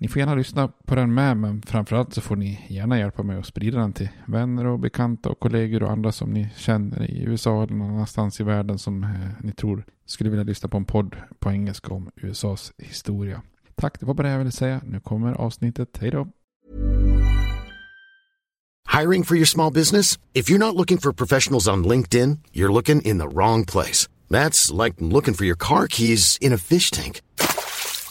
Ni får gärna lyssna på den med, men framförallt så får ni gärna hjälpa mig att sprida den till vänner och bekanta och kollegor och andra som ni känner i USA eller någon annanstans i världen som eh, ni tror skulle vilja lyssna på en podd på engelska om USAs historia. Tack, det var bara det jag ville säga. Nu kommer avsnittet. Hej då! Hiring for your small business? If you're not looking for professionals on LinkedIn, you're looking in the wrong place. That's like looking for your car keys in a fish tank.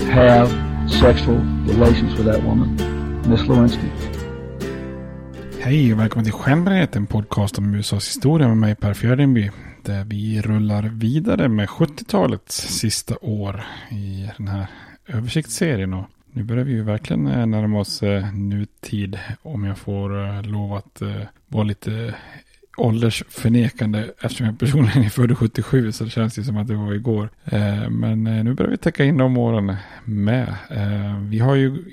have sexual relations with that woman, Miss Lewinsky. Hej och välkommen till Stjärnbaneret, en podcast om USAs historia med mig Per Fjärdenby. Där vi rullar vidare med 70-talets sista år i den här översiktsserien. Och nu börjar vi ju verkligen eh, närma oss eh, nutid om jag får eh, lov att vara lite åldersförnekande eftersom jag personligen är född 77 så det känns ju som att det var igår. Eh, men eh, nu börjar vi täcka in de åren med. Eh, vi har ju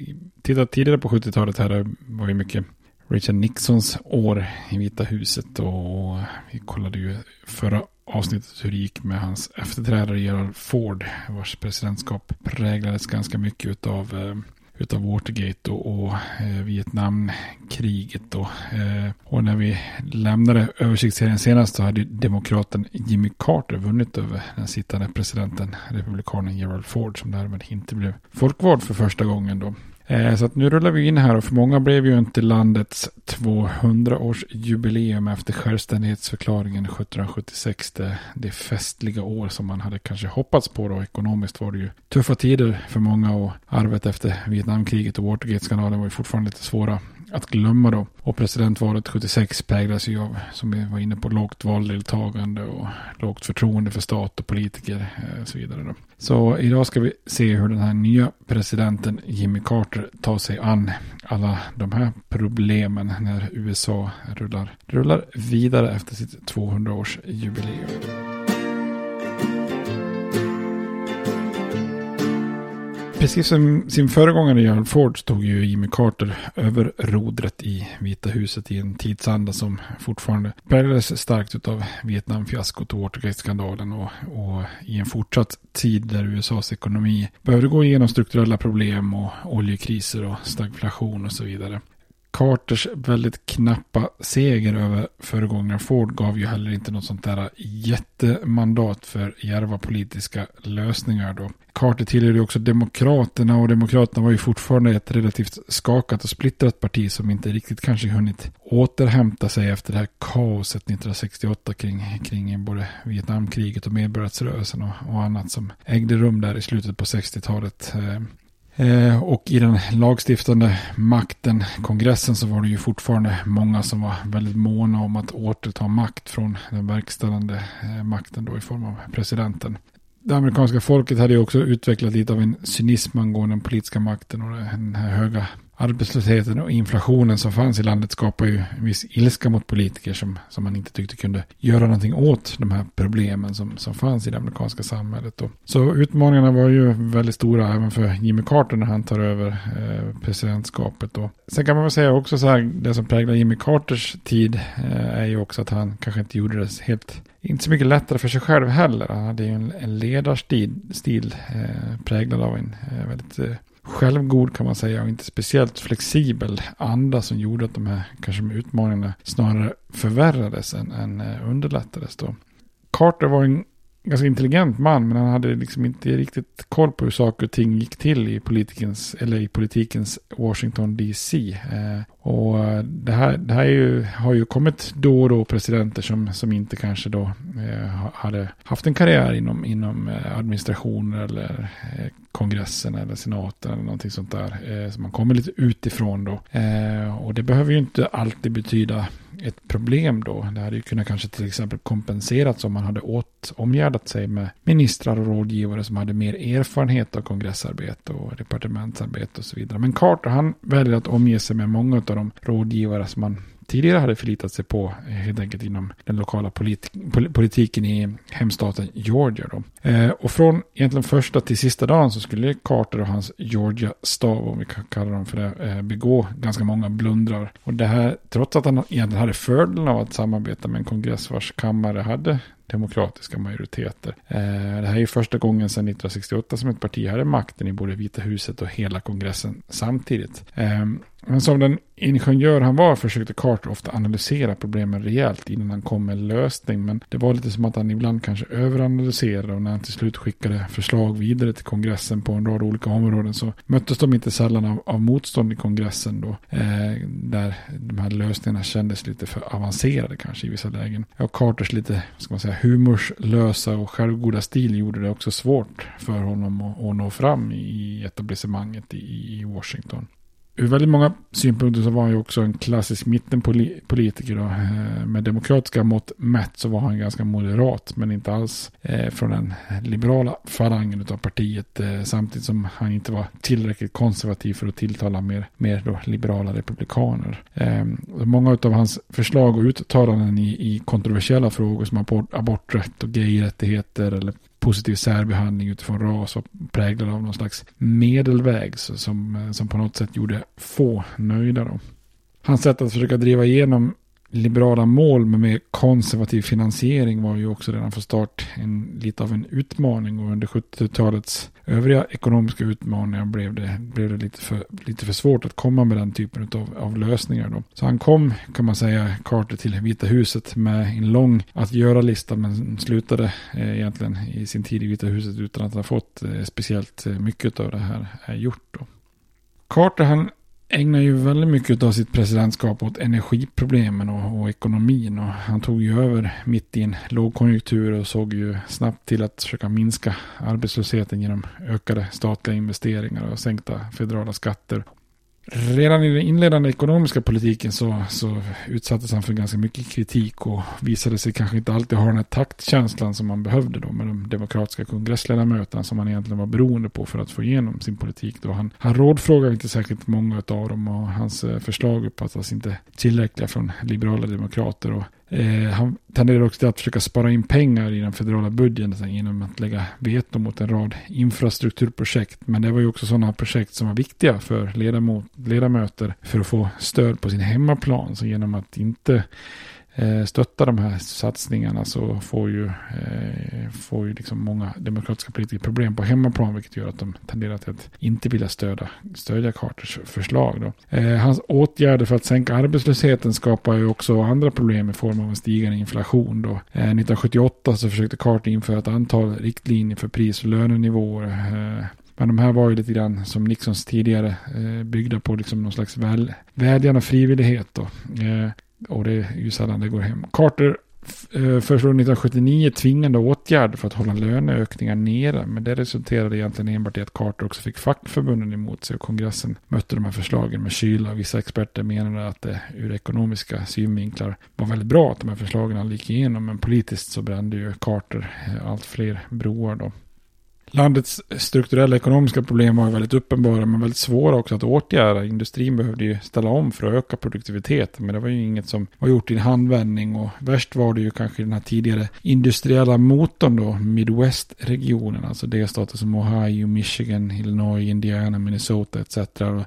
tittat tidigare på 70-talet här, det var ju mycket Richard Nixons år i Vita huset och vi kollade ju förra avsnittet hur det gick med hans efterträdare Gerald Ford vars presidentskap präglades ganska mycket av eh, utav Watergate och, och eh, Vietnamkriget. Och, eh, och när vi lämnade översiktsserien senast så hade demokraten Jimmy Carter vunnit över den sittande presidenten, republikanen Gerald Ford, som därmed inte blev folkvald för första gången då. Eh, så att nu rullar vi in här och för många blev ju inte landets 200-årsjubileum efter självständighetsförklaringen 1776 det, det festliga år som man hade kanske hoppats på då. Ekonomiskt var det ju tuffa tider för många och arvet efter Vietnamkriget och Watergate-skandalen var ju fortfarande lite svåra att glömma då. Och presidentvalet 76 präglas ju av, som vi var inne på, lågt valdeltagande och lågt förtroende för stat och politiker eh, och så vidare. Då. Så idag ska vi se hur den här nya presidenten Jimmy Carter tar sig an alla de här problemen när USA rullar, rullar vidare efter sitt 200-årsjubileum. Precis som sin föregångare Gerald Ford stod ju Jimmy Carter över rodret i Vita huset i en tidsanda som fortfarande präglades starkt av Vietnamfiaskot och Watergate-skandalen och, och i en fortsatt tid där USAs ekonomi behövde gå igenom strukturella problem och oljekriser och stagflation och så vidare. Carters väldigt knappa seger över föregångaren Ford gav ju heller inte något sånt där jättemandat för djärva politiska lösningar då. Carter tillhörde ju också Demokraterna och Demokraterna var ju fortfarande ett relativt skakat och splittrat parti som inte riktigt kanske hunnit återhämta sig efter det här kaoset 1968 kring, kring både Vietnamkriget och medborgarrättsrörelsen och, och annat som ägde rum där i slutet på 60-talet. Eh, och i den lagstiftande makten, kongressen, så var det ju fortfarande många som var väldigt måna om att återta makt från den verkställande eh, makten då i form av presidenten. Det amerikanska folket hade ju också utvecklat lite av en cynism angående den politiska makten och den här höga arbetslösheten och inflationen som fanns i landet skapar ju en viss ilska mot politiker som, som man inte tyckte kunde göra någonting åt de här problemen som, som fanns i det amerikanska samhället. Då. Så utmaningarna var ju väldigt stora även för Jimmy Carter när han tar över eh, presidentskapet. Då. Sen kan man väl säga också så här, det som präglar Jimmy Carters tid eh, är ju också att han kanske inte gjorde det helt inte så mycket lättare för sig själv heller. Han hade ju en, en ledarstil stil, eh, präglad av en eh, väldigt eh, självgod kan man säga och inte speciellt flexibel anda som gjorde att de här kanske utmaningarna snarare förvärrades än, än eh, underlättades då. Carter var en ganska intelligent man men han hade liksom inte riktigt koll på hur saker och ting gick till i politikens, eller i politikens Washington DC. Eh, och eh, det här, det här ju, har ju kommit då och då presidenter som, som inte kanske då eh, hade haft en karriär inom, inom eh, administration eller eh, kongressen eller senaten eller någonting sånt där. Eh, så man kommer lite utifrån då. Eh, och det behöver ju inte alltid betyda ett problem då. Det hade ju kunnat kanske till exempel kompenserats om man hade åt, omgärdat sig med ministrar och rådgivare som hade mer erfarenhet av kongressarbete och departementsarbete och så vidare. Men Carter han väljer att omge sig med många av de rådgivare som man tidigare hade förlitat sig på eh, helt enkelt inom den lokala politi politiken i hemstaten Georgia. Då. Eh, och från egentligen första till sista dagen så skulle Carter och hans Georgia-stav, om vi kan kalla dem för det, eh, begå ganska många blundrar. Och det här, trots att han egentligen hade fördelen av att samarbeta med en kongress vars kammare hade demokratiska majoriteter. Eh, det här är första gången sedan 1968 som ett parti hade makten i både Vita huset och hela kongressen samtidigt. Eh, men som den ingenjör han var försökte Carter ofta analysera problemen rejält innan han kom med en lösning. Men det var lite som att han ibland kanske överanalyserade och när han till slut skickade förslag vidare till kongressen på en rad olika områden så möttes de inte sällan av, av motstånd i kongressen då. Eh, där de här lösningarna kändes lite för avancerade kanske i vissa lägen. Och Carters lite, ska man säga, humorslösa och självgoda stil gjorde det också svårt för honom att, att nå fram i etablissemanget i, i Washington ur väldigt många synpunkter så var han ju också en klassisk mittenpolitiker. Då. Eh, med demokratiska mått mätt så var han ganska moderat. Men inte alls eh, från den liberala falangen av partiet. Eh, samtidigt som han inte var tillräckligt konservativ för att tilltala mer, mer då liberala republikaner. Ehm, många av hans förslag och uttalanden i, i kontroversiella frågor som abort, aborträtt och gayrättigheter eller positiv särbehandling utifrån ras och präglad av någon slags medelväg som, eh, som på något sätt gjorde få nöjda. Då. Hans sätt att försöka driva igenom liberala mål med mer konservativ finansiering var ju också redan från start en, lite av en utmaning och under 70-talets övriga ekonomiska utmaningar blev det, blev det lite, för, lite för svårt att komma med den typen av, av lösningar. Då. Så han kom, kan man säga, Carter till Vita huset med en lång att göra-lista men slutade eh, egentligen i sin tid i Vita huset utan att ha fått eh, speciellt eh, mycket av det här eh, gjort. Då. Carter han ägnar ju väldigt mycket av sitt presidentskap åt energiproblemen och, och, ekonomin. Och han tog ju över mitt i en lågkonjunktur och såg ju snabbt till att försöka minska arbetslösheten genom ökade statliga investeringar och sänkta federala skatter. Redan i den inledande ekonomiska politiken så, så utsattes han för ganska mycket kritik och visade sig kanske inte alltid ha den här taktkänslan som man behövde då med de demokratiska kongressledamöterna som man egentligen var beroende på för att få igenom sin politik. Då han, han rådfrågade inte särskilt många av dem och hans eh, förslag uppfattas inte tillräckliga från liberala demokrater. Och Eh, han tenderar också till att försöka spara in pengar i den federala budgeten genom att lägga veto mot en rad infrastrukturprojekt. Men det var ju också sådana projekt som var viktiga för ledamot, ledamöter för att få stöd på sin hemmaplan. Så genom att inte Eh, stöttar de här satsningarna så får ju, eh, får ju liksom många demokratiska politiker problem på hemmaplan vilket gör att de tenderar till att inte vilja stödja, stödja Carters förslag. Då. Eh, hans åtgärder för att sänka arbetslösheten skapar ju också andra problem i form av en stigande inflation. Då. Eh, 1978 så försökte Carter införa ett antal riktlinjer för pris och lönenivåer eh, men de här var ju lite grann som Nixons tidigare byggda på liksom någon slags väl, vädjan och frivillighet. Då. Och det är ju sällan det går hem. Carter eh, föreslog 1979 tvingande åtgärder för att hålla löneökningar nere. Men det resulterade egentligen enbart i att Carter också fick fackförbunden emot sig. Och kongressen mötte de här förslagen med kyla. Vissa experter menade att det ur ekonomiska synvinklar var väldigt bra att de här förslagen gick igenom. Men politiskt så brände ju Carter eh, allt fler broar då. Landets strukturella ekonomiska problem var väldigt uppenbara men väldigt svåra också att åtgärda. Industrin behövde ju ställa om för att öka produktiviteten men det var ju inget som var gjort i en handvändning och värst var det ju kanske den här tidigare industriella motorn då, Midwest-regionen, alltså delstater som Ohio, Michigan, Illinois, Indiana, Minnesota etc.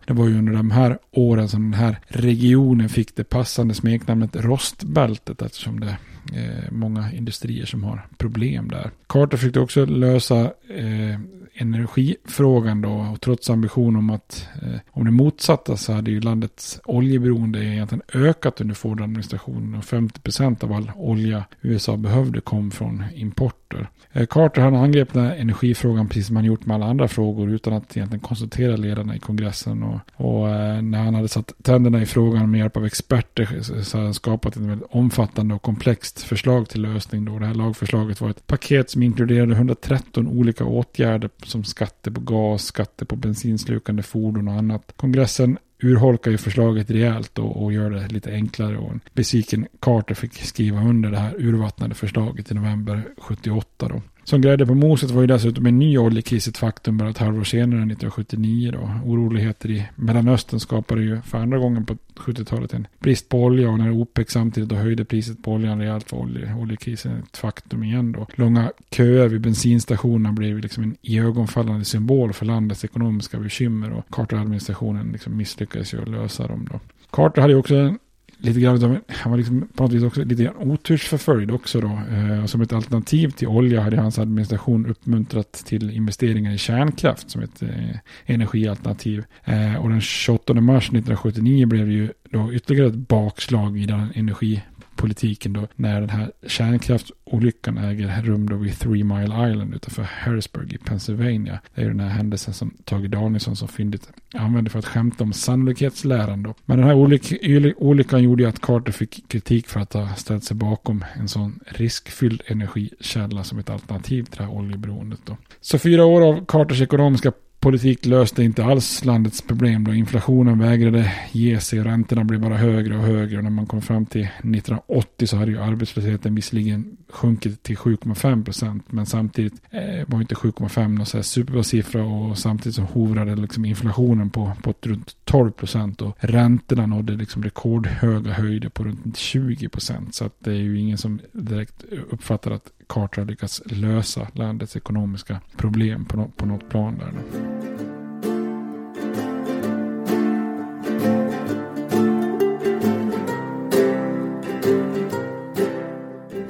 Det var ju under de här åren som den här regionen fick det passande smeknamnet rostbältet eftersom det eh, många industrier som har problem där. Carter försökte också lösa eh, energifrågan då och trots ambition om att eh, om det motsatta så hade ju landets oljeberoende egentligen ökat under Ford-administrationen och 50% av all olja USA behövde kom från importer. Eh, Carter han angrep den här energifrågan precis som han gjort med alla andra frågor utan att egentligen konsultera ledarna i kongressen och, och eh, när han hade satt tänderna i frågan med hjälp av experter så hade han skapat ett väldigt omfattande och komplext förslag till lösning då. Det här lagförslaget var ett paket som inkluderade 113 olika åtgärder som skatter på gas, skatter på bensinslukande fordon och annat. Kongressen urholkar ju förslaget rejält och, och gör det lite enklare. Och en besviken Carter fick skriva under det här urvattnade förslaget i november 78 då. Som grädde på moset var ju dessutom en ny oljekris ett faktum bara ett halvår senare, 1979 då. Oroligheter i Mellanöstern skapade ju för andra gången på 70-talet en brist på olja och när OPEC samtidigt då höjde priset på oljan rejält var olje, oljekrisen ett faktum igen då. Långa köer vid bensinstationerna blev liksom en iögonfallande symbol för landets ekonomiska bekymmer och Carter-administrationen liksom misslyckades ju att lösa dem då. Carter hade ju också en lite grann, han var liksom på något vis också lite grann otursförföljd också då. Eh, som ett alternativ till olja hade hans administration uppmuntrat till investeringar i kärnkraft som ett eh, energialternativ. Eh, och den 28 mars 1979 blev det ju då ytterligare ett bakslag i den energi politiken då när den här kärnkraftsolyckan äger rum då vid Three Mile Island utanför Harrisburg i Pennsylvania. Det är den här händelsen som Tage Danielsson så fyndigt använde för att skämta om sannolikhetsläran då. Men den här olyck olyckan gjorde ju att Carter fick kritik för att ha ställt sig bakom en sån riskfylld energikälla som ett alternativ till det här oljeberoendet då. Så fyra år av Carters ekonomiska politik löste inte alls landets problem då inflationen vägrade ge sig och räntorna blev bara högre och högre. Och när man kom fram till 1980 så hade ju arbetslösheten visserligen sjunkit till 7,5 procent. Men samtidigt eh, var inte 7,5 någon så här superbra siffra och samtidigt så hovrade liksom inflationen på, på runt 12 procent och räntorna nådde liksom rekordhöga höjder på runt 20 procent. Så att det är ju ingen som direkt uppfattar att Carter har lyckats lösa landets ekonomiska problem på, något, på något plan där. Då.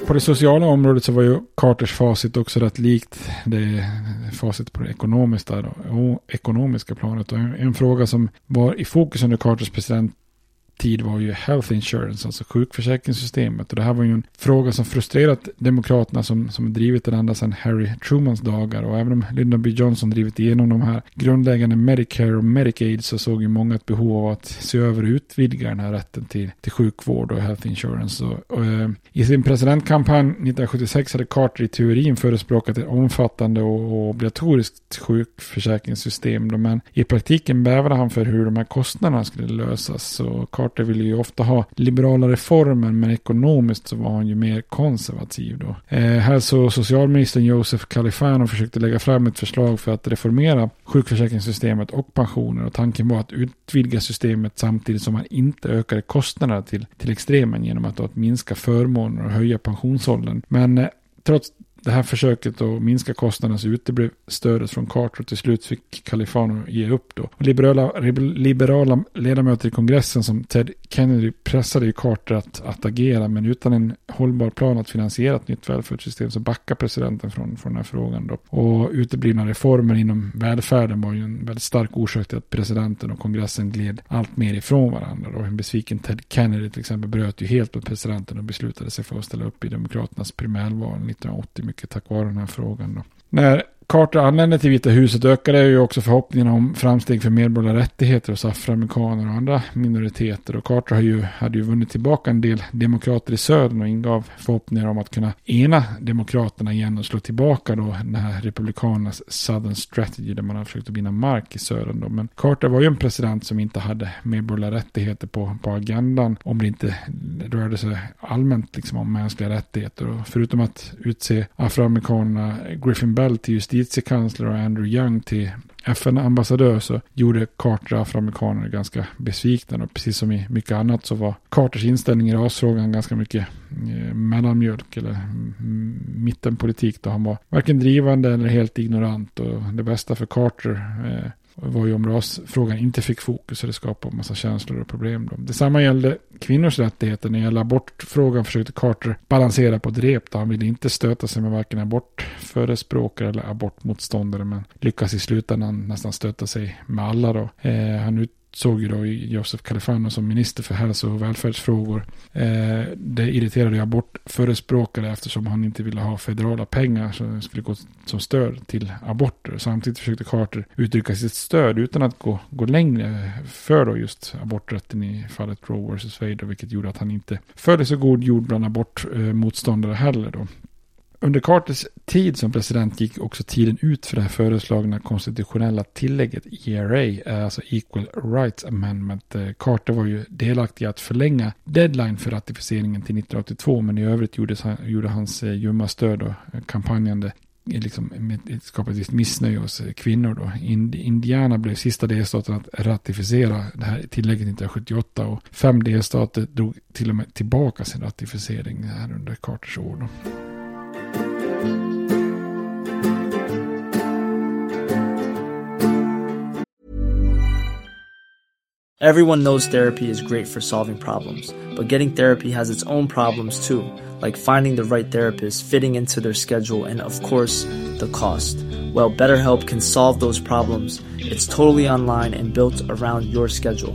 På det sociala området så var ju Carters facit också rätt likt det facit på det ekonomiska, då, ekonomiska planet. Och en, en fråga som var i fokus under Carters president tid var ju health insurance, alltså sjukförsäkringssystemet. Och det här var ju en fråga som frustrerat demokraterna som, som drivit den ända sedan Harry Trumans dagar. Och även om Lyndon B. Johnson drivit igenom de här grundläggande Medicare och Medicaid så såg ju många ett behov av att se över och utvidga den här rätten till, till sjukvård och health insurance. Och, och, och, I sin presidentkampanj 1976 hade Carter i teorin förespråkat ett omfattande och obligatoriskt sjukförsäkringssystem. Men i praktiken bävade han för hur de här kostnaderna skulle lösas. Så Carter ville ju ofta ha liberala reformer men ekonomiskt så var han ju mer konservativ då. Eh, hälso och socialministern Josef Califano försökte lägga fram ett förslag för att reformera sjukförsäkringssystemet och pensioner och tanken var att utvidga systemet samtidigt som man inte ökade kostnaderna till, till extremen genom att, att minska förmåner och höja pensionsåldern. Men eh, trots det här försöket att minska kostnaderna så uteblev stödet från Carter och till slut fick Califano ge upp då. Och liberala, liberala ledamöter i kongressen som Ted Kennedy pressade ju Carter att, att agera men utan en hållbar plan att finansiera ett nytt välfärdssystem så backar presidenten från, från den här frågan då. Och uteblivna reformer inom välfärden var ju en väldigt stark orsak till att presidenten och kongressen gled allt mer ifrån varandra. Och en besviken Ted Kennedy till exempel bröt ju helt med presidenten och beslutade sig för att ställa upp i demokraternas primärval 1980 mycket tack vare den här frågan. Då. När Carter anlände till Vita huset ökade ju också förhoppningarna om framsteg för medborgerliga rättigheter hos afroamerikaner och andra minoriteter. Och Carter har ju, hade ju vunnit tillbaka en del demokrater i södern och ingav förhoppningar om att kunna ena demokraterna igen och slå tillbaka då den här republikanernas Southern Strategy där man har försökt att vinna mark i södern. Då. Men Carter var ju en president som inte hade medborgerliga rättigheter på, på agendan om det inte rörde sig allmänt liksom om mänskliga rättigheter. Och förutom att utse afroamerikanerna Griffin Bell till just justitiekansler och Andrew Young till FN-ambassadör så gjorde Carter afroamerikaner ganska besvikna. Och precis som i mycket annat så var Carters inställning i rasfrågan ganska mycket eh, mellanmjölk eller mittenpolitik. Då han var varken drivande eller helt ignorant. Och det bästa för Carter eh, det var ju om rasfrågan inte fick fokus och det skapade en massa känslor och problem. Då. Detsamma gällde kvinnors rättigheter. När det gällde abortfrågan försökte Carter balansera på ett rep. Då. Han ville inte stöta sig med varken abortförespråkare eller abortmotståndare. Men lyckas i slutändan nästan stöta sig med alla. Då. Eh, han såg ju då Josef Califano som minister för hälso och välfärdsfrågor. Eh, det irriterade abortförespråkare eftersom han inte ville ha federala pengar som skulle gå som stöd till aborter. Samtidigt försökte Carter uttrycka sitt stöd utan att gå, gå längre för då just aborträtten i fallet Roe vs. Wade, vilket gjorde att han inte följde så god jord bland abortmotståndare heller då. Under Carters tid som president gick också tiden ut för det här föreslagna konstitutionella tillägget ERA, eh, alltså Equal Rights Amendment. Eh, Carter var ju delaktig i att förlänga deadline för ratificeringen till 1982, men i övrigt gjorde, gjorde hans eh, ljumma stöd och kampanjande liksom, skapade ett visst missnöje hos kvinnor. Då. Indiana blev sista delstaten att ratificera det här tillägget 1978 och fem delstater drog till och med tillbaka sin ratificering här under Carters år. Då. Everyone knows therapy is great for solving problems, but getting therapy has its own problems too, like finding the right therapist, fitting into their schedule, and of course, the cost. Well, BetterHelp can solve those problems. It's totally online and built around your schedule.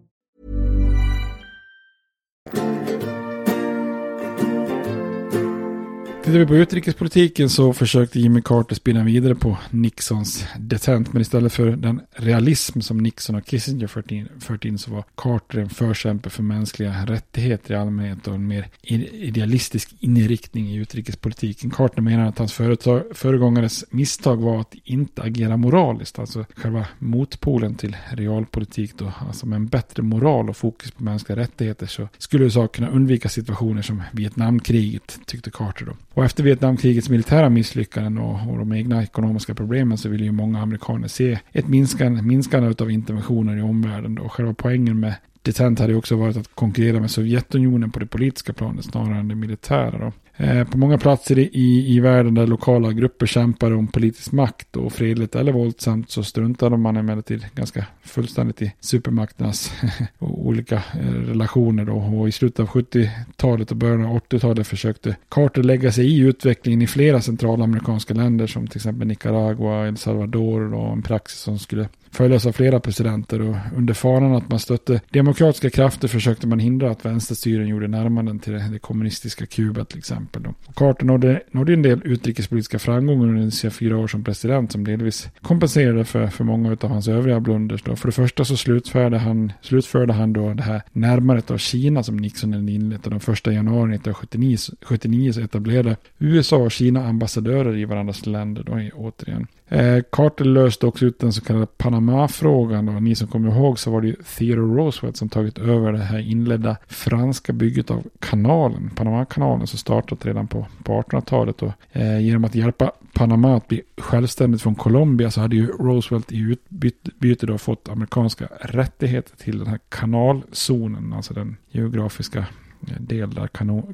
Tittar vi på utrikespolitiken så försökte Jimmy Carter spinna vidare på Nixons detent. Men istället för den realism som Nixon och Kissinger fört in, fört in så var Carter en förkämpe för mänskliga rättigheter i allmänhet och en mer idealistisk inriktning i utrikespolitiken. Carter menar att hans företag, föregångares misstag var att inte agera moraliskt. Alltså själva motpolen till realpolitik då. Alltså med en bättre moral och fokus på mänskliga rättigheter så skulle USA kunna undvika situationer som Vietnamkriget tyckte Carter då. Och efter Vietnamkrigets militära misslyckanden och, och de egna ekonomiska problemen så vill ju många amerikaner se ett minskande, minskande av interventioner i omvärlden. Och själva poängen med Detent hade ju också varit att konkurrera med Sovjetunionen på det politiska planet snarare än det militära. Då. Eh, på många platser i, i världen där lokala grupper kämpar om politisk makt och fredligt eller våldsamt så struntade man emellertid ganska fullständigt i supermakternas olika eh, relationer då. Och i slutet av 70-talet och början av 80-talet försökte Carter lägga sig i utvecklingen i flera centralamerikanska länder som till exempel Nicaragua, El Salvador och en praxis som skulle följas av flera presidenter och under faran att man stötte demokratiska krafter försökte man hindra att vänsterstyren gjorde närmanden till det, kommunistiska Kuba till exempel. Och Carter nådde, nådde en del utrikespolitiska framgångar under sina fyra år som president som delvis kompenserade för, för många av hans övriga blunders. Då. För det första så slutförde han, slutförde han då det här närmandet av Kina som Nixon hade inlett och den första januari 1979 så etablerade USA och Kina ambassadörer i varandras länder då återigen. Eh, Carter löste också ut den så kallade Panama-frågan. Och ni som kommer ihåg så var det ju Theodore Roosevelt som tagit över det här inledda franska bygget av kanalen. Panama-kanalen som startat redan på, på 1800-talet. Och, eh, genom att hjälpa Panama att bli självständigt från Colombia så hade ju Roosevelt i utbyte då fått amerikanska rättigheter till den här kanalzonen. Alltså den geografiska eh, del där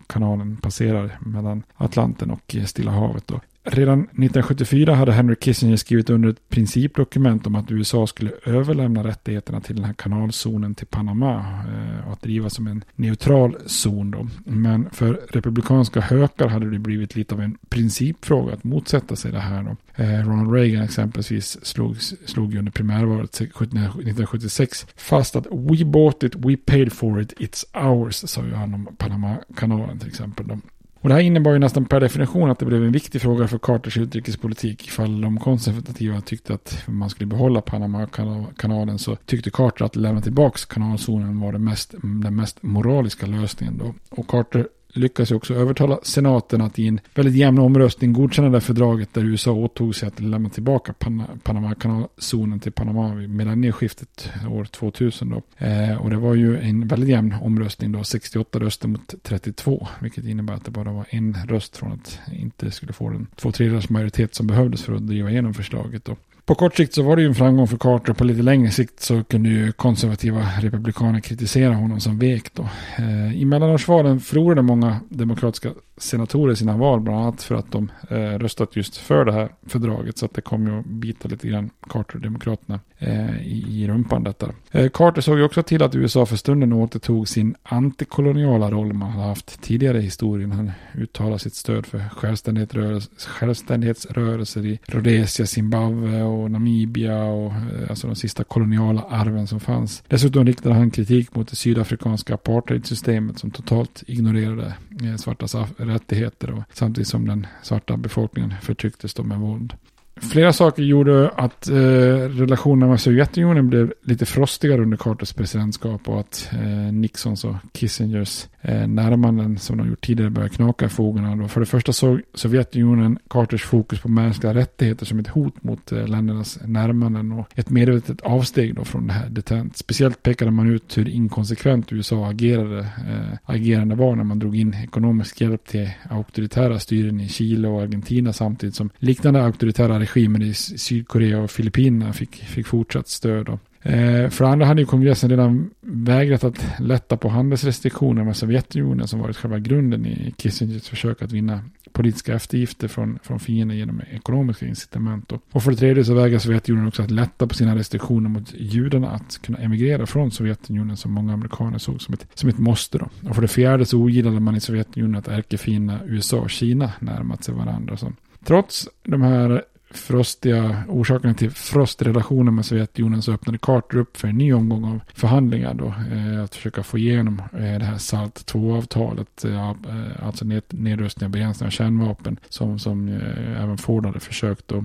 kanalen passerar mellan Atlanten och Stilla havet. Då. Redan 1974 hade Henry Kissinger skrivit under ett principdokument om att USA skulle överlämna rättigheterna till den här kanalzonen till Panama eh, och att driva som en neutral zon. Då. Men för republikanska hökar hade det blivit lite av en principfråga att motsätta sig det här. Då. Eh, Ronald Reagan exempelvis slog, slog under primärvalet 1976 fast att we bought it, we paid for it, it's ours, sa ju han om Panamakanalen till exempel. Då. Och det här innebar ju nästan per definition att det blev en viktig fråga för Carters utrikespolitik. Ifall de konservativa tyckte att man skulle behålla Panama-kanalen så tyckte Carter att lämna tillbaka kanalzonen var det mest, den mest moraliska lösningen. Då. Och Carter lyckas ju också övertala senaten att i en väldigt jämn omröstning godkänna det fördraget där USA åtog sig att lämna tillbaka Pan Panamakanalzonen till Panama vid millennieskiftet år 2000. Då. Eh, och det var ju en väldigt jämn omröstning då, 68 röster mot 32, vilket innebär att det bara var en röst från att inte skulle få den två tredjedels majoritet som behövdes för att driva igenom förslaget. Då. På kort sikt så var det ju en framgång för Carter. På lite längre sikt så kunde ju konservativa republikaner kritisera honom som vek då. Eh, I mellanårsvalen förlorade många demokratiska senatorer i sina val, bland annat för att de eh, röstat just för det här fördraget. Så att det kom ju att bita lite grann Carter-demokraterna eh, i, i rumpan detta. Eh, Carter såg ju också till att USA för stunden återtog sin antikoloniala roll man hade haft tidigare i historien. Han uttalade sitt stöd för självständighetsrörelser i Rhodesia, Zimbabwe och Namibia och eh, alltså de sista koloniala arven som fanns. Dessutom riktade han kritik mot det sydafrikanska apartheidsystemet som totalt ignorerade eh, svartas rättigheter och samtidigt som den svarta befolkningen förtrycktes då med våld. Flera saker gjorde att eh, relationerna med Sovjetunionen blev lite frostigare under Carters presidentskap och att eh, Nixons och Kissingers eh, närmanden som de gjort tidigare började knaka i fogarna. För det första såg Sovjetunionen Carters fokus på mänskliga rättigheter som ett hot mot eh, ländernas närmanden och ett medvetet avsteg då från det här detent. Speciellt pekade man ut hur inkonsekvent USA agerade, eh, agerande var när man drog in ekonomisk hjälp till auktoritära styren i Chile och Argentina samtidigt som liknande auktoritära regimen i Sydkorea och Filippinerna fick, fick fortsatt stöd. Eh, för det andra hade ju kongressen redan vägrat att lätta på handelsrestriktioner med Sovjetunionen som varit själva grunden i Kissingers försök att vinna politiska eftergifter från, från fienden genom ekonomiska incitament. Och, och för det tredje så vägrar Sovjetunionen också att lätta på sina restriktioner mot judarna att kunna emigrera från Sovjetunionen som många amerikaner såg som ett, som ett måste. Då. Och för det fjärde så ogillade man i Sovjetunionen att ärkefienderna USA och Kina närmat sig varandra. Så Trots de här frostiga orsakerna till frostrelationen med Sovjetunionen så öppnade Carter upp för en ny omgång av förhandlingar då. Eh, att försöka få igenom eh, det här SALT 2-avtalet. Eh, eh, alltså nedrustning och begränsning av kärnvapen som, som eh, även Ford hade försökt att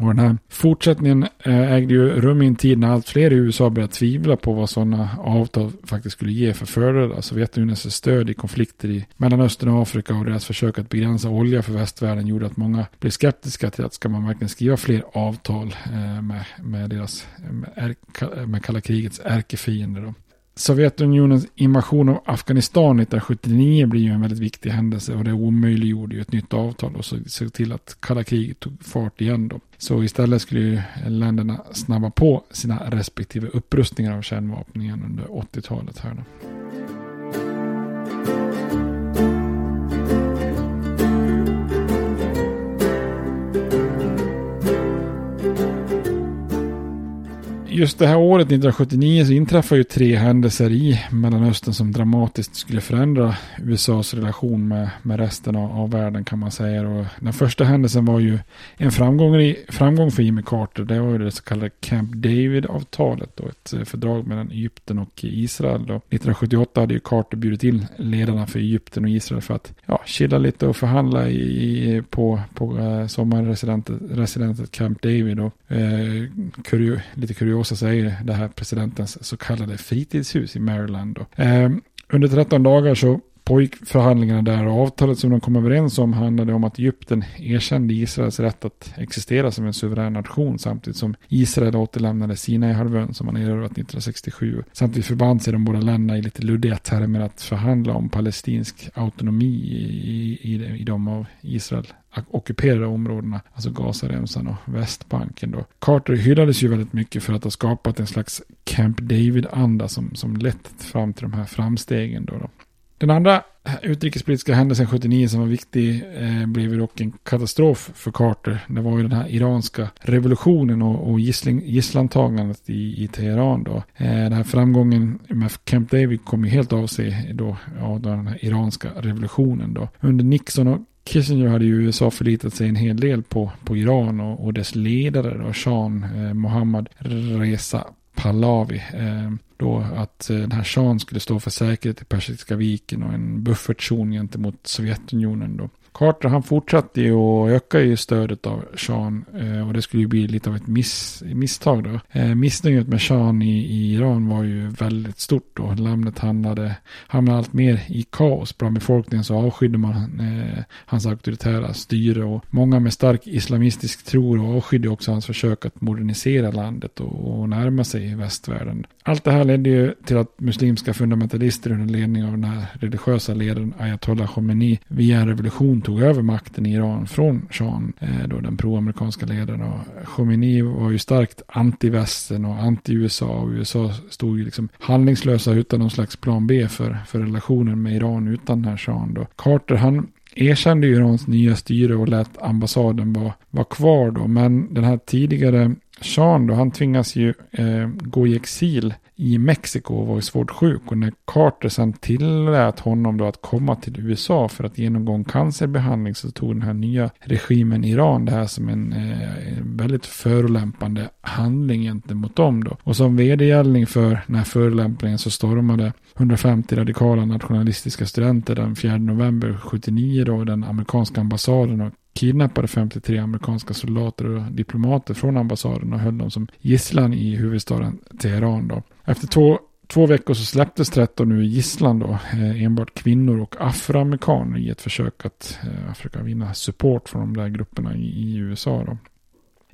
och den här fortsättningen eh, ägde ju rum i en tid när allt fler i USA började tvivla på vad sådana avtal faktiskt skulle ge för fördelar. Alltså, Sovjetunionens stöd i konflikter i Mellanöstern och Afrika och deras försök att begränsa olja för västvärlden gjorde att många blev skeptiska till att ska man verkligen skriva fler avtal eh, med, med deras med, med kalla krigets ärkefiender. Sovjetunionens invasion av Afghanistan 1979 blir ju en väldigt viktig händelse och det omöjliggjorde ju ett nytt avtal och såg till att kalla kriget tog fart igen då. Så istället skulle ju länderna snabba på sina respektive upprustningar av kärnvapen igen under 80-talet här då. Just det här året 1979 så inträffar ju tre händelser i Mellanöstern som dramatiskt skulle förändra USAs relation med, med resten av, av världen kan man säga. Och den första händelsen var ju en framgång, i, framgång för Jimmy Carter. Det var ju det så kallade Camp David-avtalet. och ett eh, fördrag mellan Egypten och Israel. Då. 1978 hade ju Carter bjudit in ledarna för Egypten och Israel för att ja, chilla lite och förhandla i, på, på eh, sommarresidentet Camp David. Och, eh, kurio, lite kuriosa säger det här presidentens så kallade fritidshus i Maryland. Då. Ehm, under 13 dagar så pågick förhandlingarna där och avtalet som de kom överens om handlade om att Egypten erkände Israels rätt att existera som en suverän nation samtidigt som Israel återlämnade Sinaihalvön som man erövrat 1967. Samtidigt förband sig de båda länderna i lite luddiga termer att förhandla om palestinsk autonomi i, i, i de av Israel ockuperade områdena, alltså Gazaremsan och Västbanken. Då. Carter hyllades ju väldigt mycket för att ha skapat en slags Camp David-anda som, som lett fram till de här framstegen. Då, då. Den andra utrikespolitiska händelsen 79 som var viktig eh, blev ju dock en katastrof för Carter. Det var ju den här iranska revolutionen och, och gissling, gisslantagandet i, i Teheran då. Eh, den här framgången med Camp David kom ju helt av sig då av den här iranska revolutionen då. Under Nixon och Kissinger hade ju USA förlitat sig en hel del på, på Iran och, och dess ledare då, Shan eh, Mohammad Reza Pahlavi. Eh, då att eh, den här shahen skulle stå för säkerhet i Persiska viken och en buffertzon gentemot Sovjetunionen då. Carter han fortsatte ju och öka ju stödet av Shahen eh, och det skulle ju bli lite av ett miss, misstag då. Eh, missnöjet med Shahen i, i, Iran var ju väldigt stort och landet hamnade, hamnade allt mer i kaos. Bland befolkningen så avskydde man eh, hans auktoritära styre och många med stark islamistisk tro avskydde också hans försök att modernisera landet och, och närma sig västvärlden. Allt det här ledde ju till att muslimska fundamentalister under ledning av den här religiösa ledaren Ayatollah Khomeini via en revolution tog över makten i Iran från shahen, eh, då den proamerikanska ledaren. Och Khomeini var ju starkt anti-västen och anti-USA och USA stod ju liksom handlingslösa utan någon slags plan B för, för relationen med Iran utan den här shahen. Då. Carter han erkände ju Irans nya styre och lät ambassaden vara, var kvar då. Men den här tidigare Sean då, han tvingas ju eh, gå i exil i Mexiko och var svårt sjuk. Och när Carter sen tillät honom då att komma till USA för att genomgå en cancerbehandling så tog den här nya regimen Iran det här som en eh, väldigt förolämpande handling gentemot dem då. Och som vedergällning för den här förolämpningen så stormade 150 radikala nationalistiska studenter den 4 november 79 då den amerikanska ambassaden och kidnappade 53 amerikanska soldater och diplomater från ambassaden och höll dem som gisslan i huvudstaden Teheran. Då. Efter två, två veckor så släpptes 13 nu i gisslan då, eh, enbart kvinnor och afroamerikaner i ett försök att eh, försöka vinna support från de där grupperna i, i USA. Då.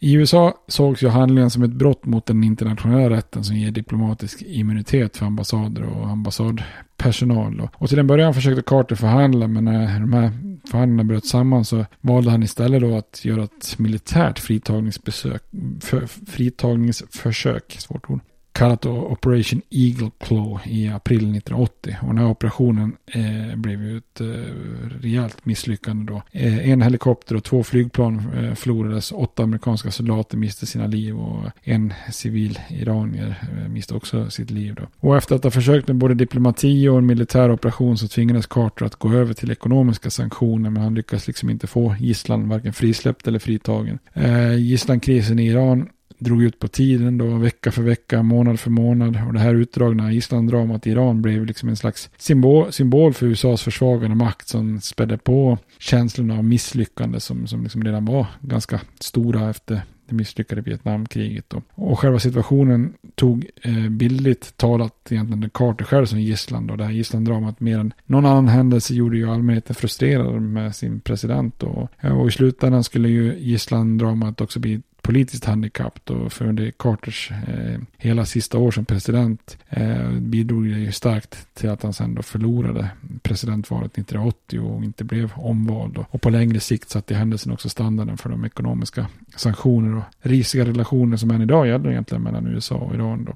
I USA sågs ju handlingen som ett brott mot den internationella rätten som ger diplomatisk immunitet för ambassader och ambassadpersonal. Och till en början försökte Carter förhandla men när de här förhandlingarna bröt samman så valde han istället då att göra ett militärt fritagningsbesök, för, fritagningsförsök, svårt ord, kallat då Operation Eagle Claw i april 1980. Och den här operationen eh, blev ju ett eh, rejält misslyckande då. Eh, en helikopter och två flygplan eh, förlorades, åtta amerikanska soldater miste sina liv och en civil iranier eh, miste också sitt liv då. Och efter att ha försökt med både diplomati och en militär operation så tvingades Carter att gå över till ekonomiska sanktioner men han lyckades liksom inte få gisslan varken frisläppt eller fritagen. Eh, gisslankrisen i Iran drog ut på tiden då, vecka för vecka, månad för månad. Och det här utdragna Islanddramat i Iran blev liksom en slags symbol, symbol för USAs försvagande makt som spädde på känslorna av misslyckande som, som liksom redan var ganska stora efter det misslyckade Vietnamkriget. Då. Och själva situationen tog eh, bildligt talat egentligen Carter själv som gisslan. Då. Det här gisslandramat mer än någon annan händelse gjorde ju allmänheten frustrerad med sin president. Då. Och i slutändan skulle ju gisslandramat också bli politiskt handikapp då för under Carters eh, hela sista år som president eh, bidrog det ju starkt till att han sen då förlorade presidentvalet 1980 och inte blev omvald. Då. Och på längre sikt satte händelsen också standarden för de ekonomiska sanktioner och risiga relationer som än idag gäller egentligen mellan USA och Iran. Då.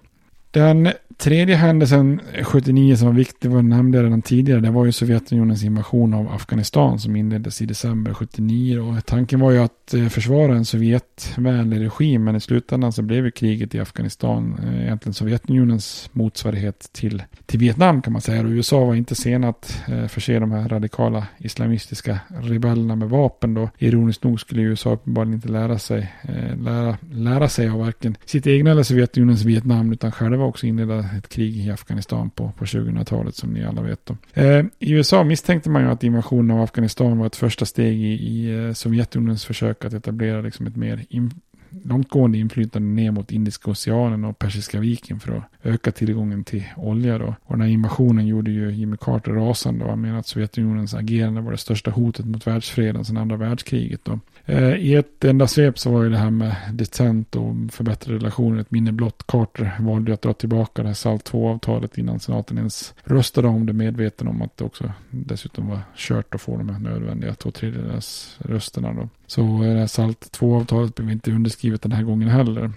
Den tredje händelsen 79 som var viktig, vad jag redan tidigare, det var ju Sovjetunionens invasion av Afghanistan som inleddes i december 79. Och tanken var ju att eh, försvara en Sovjetvänlig regim, men i slutändan så blev ju kriget i Afghanistan eh, egentligen Sovjetunionens motsvarighet till, till Vietnam kan man säga. Och USA var inte sena att eh, förse de här radikala islamistiska rebellerna med vapen då. Ironiskt nog skulle USA uppenbarligen inte lära sig, lära, lära sig av varken sitt egna eller Sovjetunionens Vietnam, utan själva var också inleda ett krig i Afghanistan på, på 2000-talet som ni alla vet. Eh, I USA misstänkte man ju att invasionen av Afghanistan var ett första steg i, i eh, Sovjetunionens försök att etablera liksom ett mer långtgående inflytande ner mot Indiska oceanen och Persiska viken för att öka tillgången till olja. Då. Och den här invasionen gjorde ju Jimmy Carter rasande och han menar att Sovjetunionens agerande var det största hotet mot världsfreden sedan andra världskriget. Då. Eh, I ett enda svep så var ju det här med detent och förbättrade relationer ett minne blott. Carter valde att dra tillbaka det här SALT 2-avtalet innan senaten ens röstade om det medveten om att det också dessutom var kört att få de här nödvändiga två tredjedels rösterna. Då. Så eh, det här SALT 2-avtalet blev inte underskrivet den här gången heller.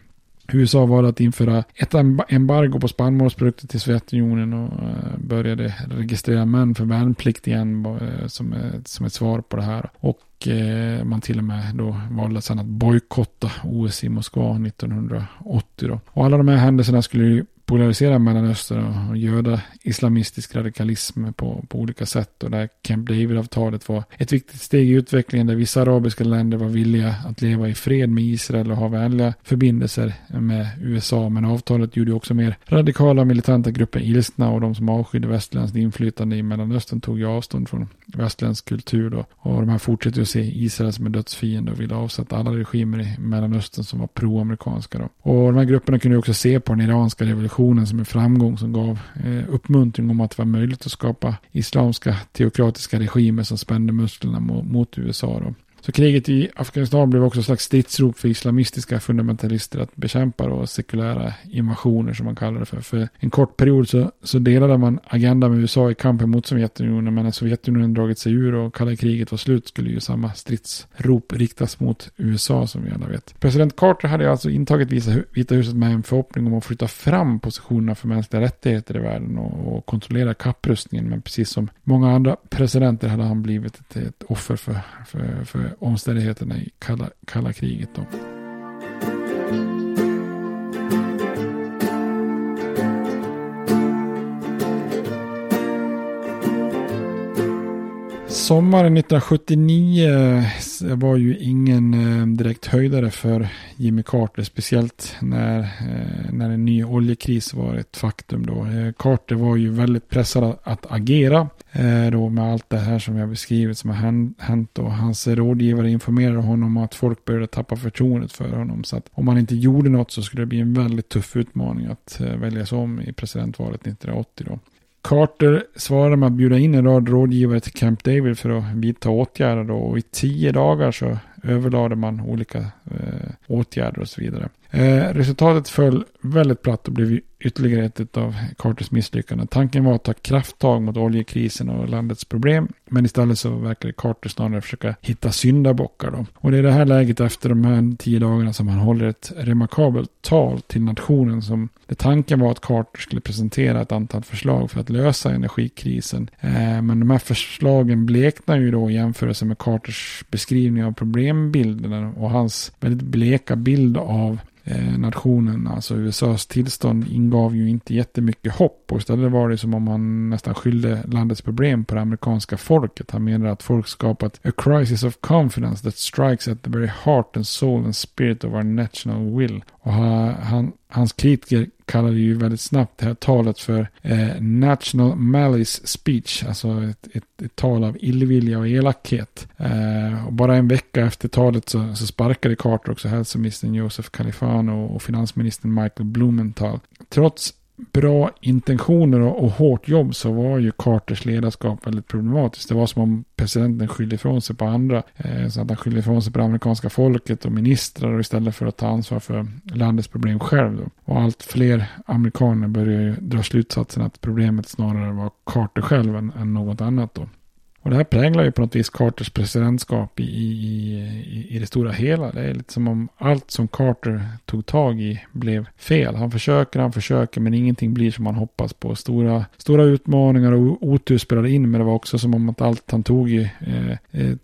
USA valde att införa ett embargo på spannmålsprodukter till Sovjetunionen och eh, började registrera män för värnplikt igen eh, som, som ett svar på det här. Och eh, man till och med då valde sedan att bojkotta OS i Moskva 1980. Då. Och alla de här händelserna skulle ju polarisera Mellanöstern och göda islamistisk radikalism på, på olika sätt. Och där Camp David-avtalet var ett viktigt steg i utvecklingen där vissa arabiska länder var villiga att leva i fred med Israel och ha vänliga förbindelser med USA. Men avtalet gjorde också mer radikala militanta grupper ilskna och de som avskydde västerländskt inflytande i Mellanöstern tog ju avstånd från västerländsk kultur. Då. Och de här fortsätter att se Israel som en dödsfiende och ville avsätta alla regimer i Mellanöstern som var proamerikanska. Då. Och de här grupperna kunde också se på den iranska revolutionen revolutionen som en framgång som gav eh, uppmuntring om att det var möjligt att skapa islamska teokratiska regimer som spände musklerna mot, mot USA. Då. Så kriget i Afghanistan blev också ett slags stridsrop för islamistiska fundamentalister att bekämpa då sekulära invasioner som man kallar det för. För en kort period så, så delade man agenda med USA i kampen mot Sovjetunionen men när Sovjetunionen dragit sig ur och kalla kriget var slut skulle ju samma stridsrop riktas mot USA som vi alla vet. President Carter hade alltså intagit Vita huset med en förhoppning om att flytta fram positionerna för mänskliga rättigheter i världen och, och kontrollera kapprustningen men precis som många andra presidenter hade han blivit ett, ett offer för, för, för omständigheterna i kalla, kalla kriget. Då. Sommaren 1979 var ju ingen eh, direkt höjdare för Jimmy Carter, speciellt när, eh, när en ny oljekris var ett faktum. Då. Eh, Carter var ju väldigt pressad att agera då med allt det här som jag beskrivit som har hänt. Och hans rådgivare informerade honom om att folk började tappa förtroendet för honom. Så att om han inte gjorde något så skulle det bli en väldigt tuff utmaning att väljas om i presidentvalet 1980. Då. Carter svarade med att bjuda in en rad rådgivare till Camp David för att vidta åtgärder då. Och i tio dagar så överlade man olika eh, åtgärder och så vidare. Eh, resultatet föll väldigt platt och blev ytterligare ett av Carters misslyckanden. Tanken var att ta krafttag mot oljekrisen och landets problem. Men istället så verkade Carter snarare försöka hitta syndabockar. Då. Och det är det här läget efter de här tio dagarna som han håller ett remarkabelt tal till nationen. som det Tanken var att Carter skulle presentera ett antal förslag för att lösa energikrisen. Eh, men de här förslagen bleknar ju då i jämförelse med Carters beskrivning av problembilden och hans väldigt bleka bild av eh, nationen, alltså USAs tillstånd ingav ju inte jättemycket hopp och istället var det som om han nästan skyllde landets problem på det amerikanska folket. Han menar att folk skapat a crisis of confidence that strikes at the very heart and soul and spirit of our national will. Och han, hans kritiker kallade ju väldigt snabbt det här talet för eh, National Malice Speech, alltså ett, ett, ett, tal av illvilja och elakhet. Eh, och bara en vecka efter talet så, så sparkade Carter också hälsoministern Joseph Califano och finansministern Michael Blumenthal. Trots bra intentioner och, och, hårt jobb så var ju Carters ledarskap väldigt problematiskt. Det var som om presidenten skyllde ifrån sig på andra. Eh, så att han skyllde ifrån sig på det amerikanska folket och ministrar istället för att ta ansvar för landets problem själv. Då. Och allt fler amerikaner började ju dra slutsatsen att problemet snarare var Carter själv än, än något annat. Då. Och det här präglar ju på något vis Carters presidentskap i, i, i, i det stora hela. Det är lite som om allt som Carter tog tag i blev fel. Han försöker, han försöker, men ingenting blir som han hoppas på. Stora, stora utmaningar och otur spelade in, men det var också som om att allt han tog i, eh, eh,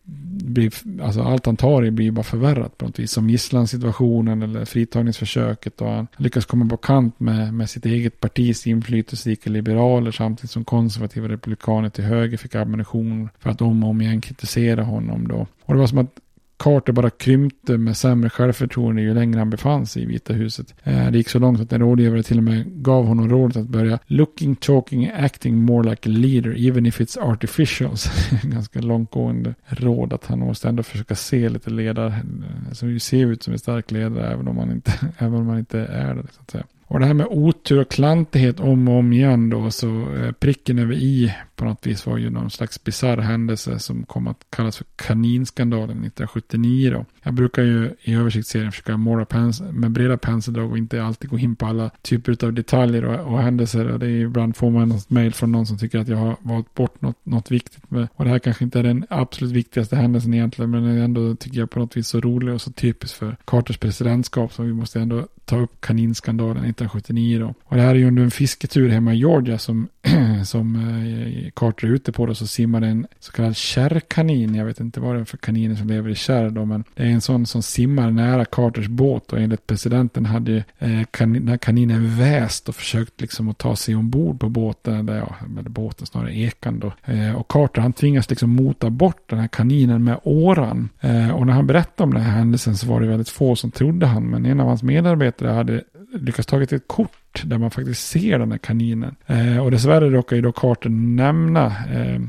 blir, alltså allt han tar i blir bara förvärrat på något vis. Som gisslansituationen eller fritagningsförsöket. Och han lyckas komma på kant med, med sitt eget partis inflytelserika liberaler samtidigt som konservativa republikaner till höger fick ammunition för att om och om igen kritisera honom då. Och det var som att Carter bara krympte med sämre självförtroende ju längre han befann sig i Vita huset. Eh, det gick så långt att en rådgivare till och med gav honom rådet att börja looking, talking, acting more like a leader even if it's artificial'." Ganska långtgående råd att han måste ändå försöka se lite ledare. Eh, som ju ser ut som en stark ledare även om man inte, även om man inte är det. Så att säga. Och det här med otur och klantighet om och om igen då, så eh, pricken över i på något vis var ju någon slags bisarr händelse som kom att kallas för kaninskandalen 1979 då. Jag brukar ju i översiktsserien försöka måla pens med breda penseldrag och inte alltid gå in på alla typer av detaljer och, och händelser. Och det är ibland får man något mejl från någon som tycker att jag har valt bort något, något viktigt. Med, och det här kanske inte är den absolut viktigaste händelsen egentligen, men det är ändå tycker jag på något vis så rolig och så typisk för Carters presidentskap så vi måste ändå ta upp kaninskandalen 1979 då. Och det här är ju under en fisketur hemma i Georgia som, som eh, Carter är ute på då så simmar det en så kallad kärrkanin. Jag vet inte vad det är för kaniner som lever i kärr då, men det är en sån som simmar nära Carters båt och enligt presidenten hade eh, kan, kaninen väst och försökt liksom att ta sig ombord på båten, eller, ja, eller båten snarare ekan då. Eh, och Carter han tvingas liksom mota bort den här kaninen med åran. Eh, och när han berättade om den här händelsen så var det väldigt få som trodde han, men en av hans medarbetare hade lyckats tagit ett kort där man faktiskt ser den här kaninen. Eh, och dessvärre råkar ju då Carter nämna eh,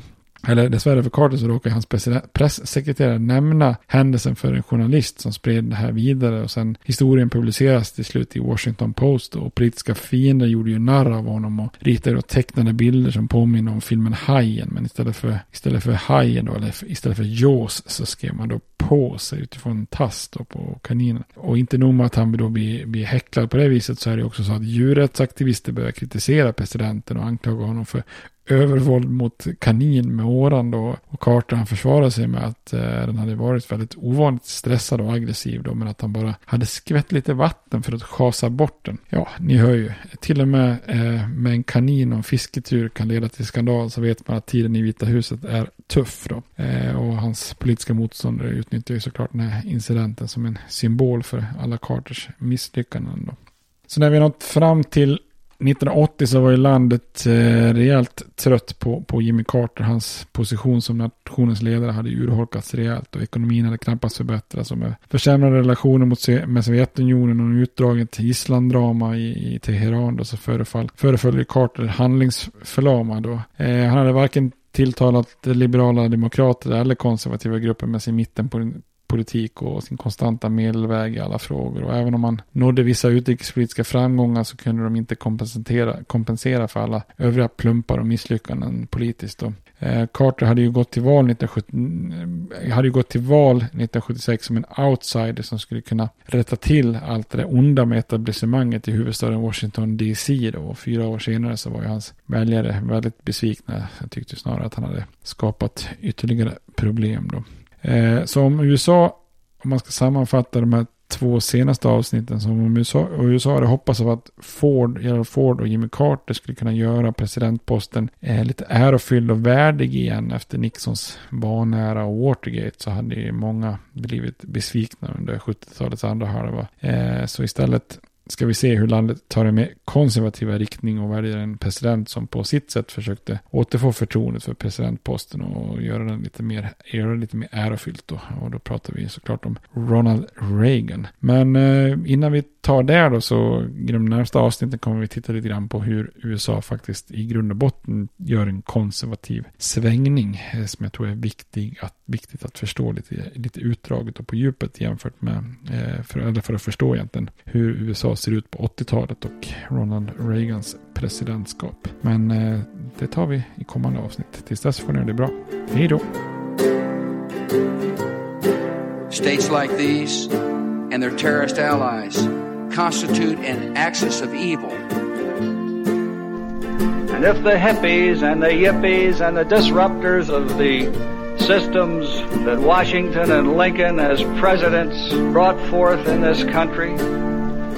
eller dessvärre för Carter så råkar hans pressekreterare nämna händelsen för en journalist som spred det här vidare och sen historien publiceras till slut i Washington Post och politiska fiender gjorde ju narr av honom och ritade och tecknade bilder som påminner om filmen Hajen men istället för, istället för Hajen då eller istället för Jaws så skrev man då på sig utifrån en tass då på kaninen. Och inte nog med att han då blir, blir häcklad på det viset så är det också så att djurrättsaktivister börjar kritisera presidenten och anklaga honom för övervåld mot kanin med åran då. Och Carter han försvarar sig med att eh, den hade varit väldigt ovanligt stressad och aggressiv då. Men att han bara hade skvätt lite vatten för att schasa bort den. Ja, ni hör ju. Till och med eh, med en kanin och en fisketur kan leda till skandal så vet man att tiden i Vita huset är tuff då. Eh, och hans politiska motståndare utnyttjar ju såklart den här incidenten som en symbol för alla Carters misslyckanden då. Så när vi nått fram till 1980 så var ju landet eh, rejält trött på, på Jimmy Carter. Hans position som nationens ledare hade urholkats rejält och ekonomin hade knappast förbättrats. Och med försämrade relationer mot, med Sovjetunionen och utdraget gisslandrama i, i Teheran då så föreföll, föreföll Carter handlingsförlamad. Eh, han hade varken tilltalat liberala demokrater eller konservativa grupper med sin mitten på politik och sin konstanta medelväg i alla frågor. Och även om man nådde vissa utrikespolitiska framgångar så kunde de inte kompensera, kompensera för alla övriga plumpar och misslyckanden politiskt. Då. Eh, Carter hade ju gått till val 1970, eh, hade ju gått till val 1976 som en outsider som skulle kunna rätta till allt det där onda med etablissemanget i huvudstaden Washington DC då. Och fyra år senare så var ju hans väljare väldigt besvikna. Jag tyckte snarare att han hade skapat ytterligare problem då. Eh, så om USA, om man ska sammanfatta de här två senaste avsnitten som om USA, och USA hade hoppats av att Ford, Gerald Ford och Jimmy Carter skulle kunna göra presidentposten eh, lite ärofylld och värdig igen efter Nixons vanära och Watergate så hade ju många blivit besvikna under 70-talets andra halva. Eh, så istället ska vi se hur landet tar en mer konservativa riktning och väljer en president som på sitt sätt försökte återfå förtroendet för presidentposten och göra den lite mer, göra lite mer ärofyllt då. Och då pratar vi såklart om Ronald Reagan. Men eh, innan vi tar det då så i de närmsta avsnitten kommer vi titta lite grann på hur USA faktiskt i grund och botten gör en konservativ svängning eh, som jag tror är viktig att, viktigt att förstå lite, lite utdraget och på djupet jämfört med, eh, för, eller för att förstå egentligen hur USA ser ut på 80-talet och Ronald Reagans presidentskap. Men eh, det tar vi i kommande avsnitt. Tills dess får ni det bra. Hej då! States like these and their terrorist allies constitute an axis of evil And if the hippies and the yippies and the disruptors of the systems that Washington and Lincoln as presidents brought forth in this country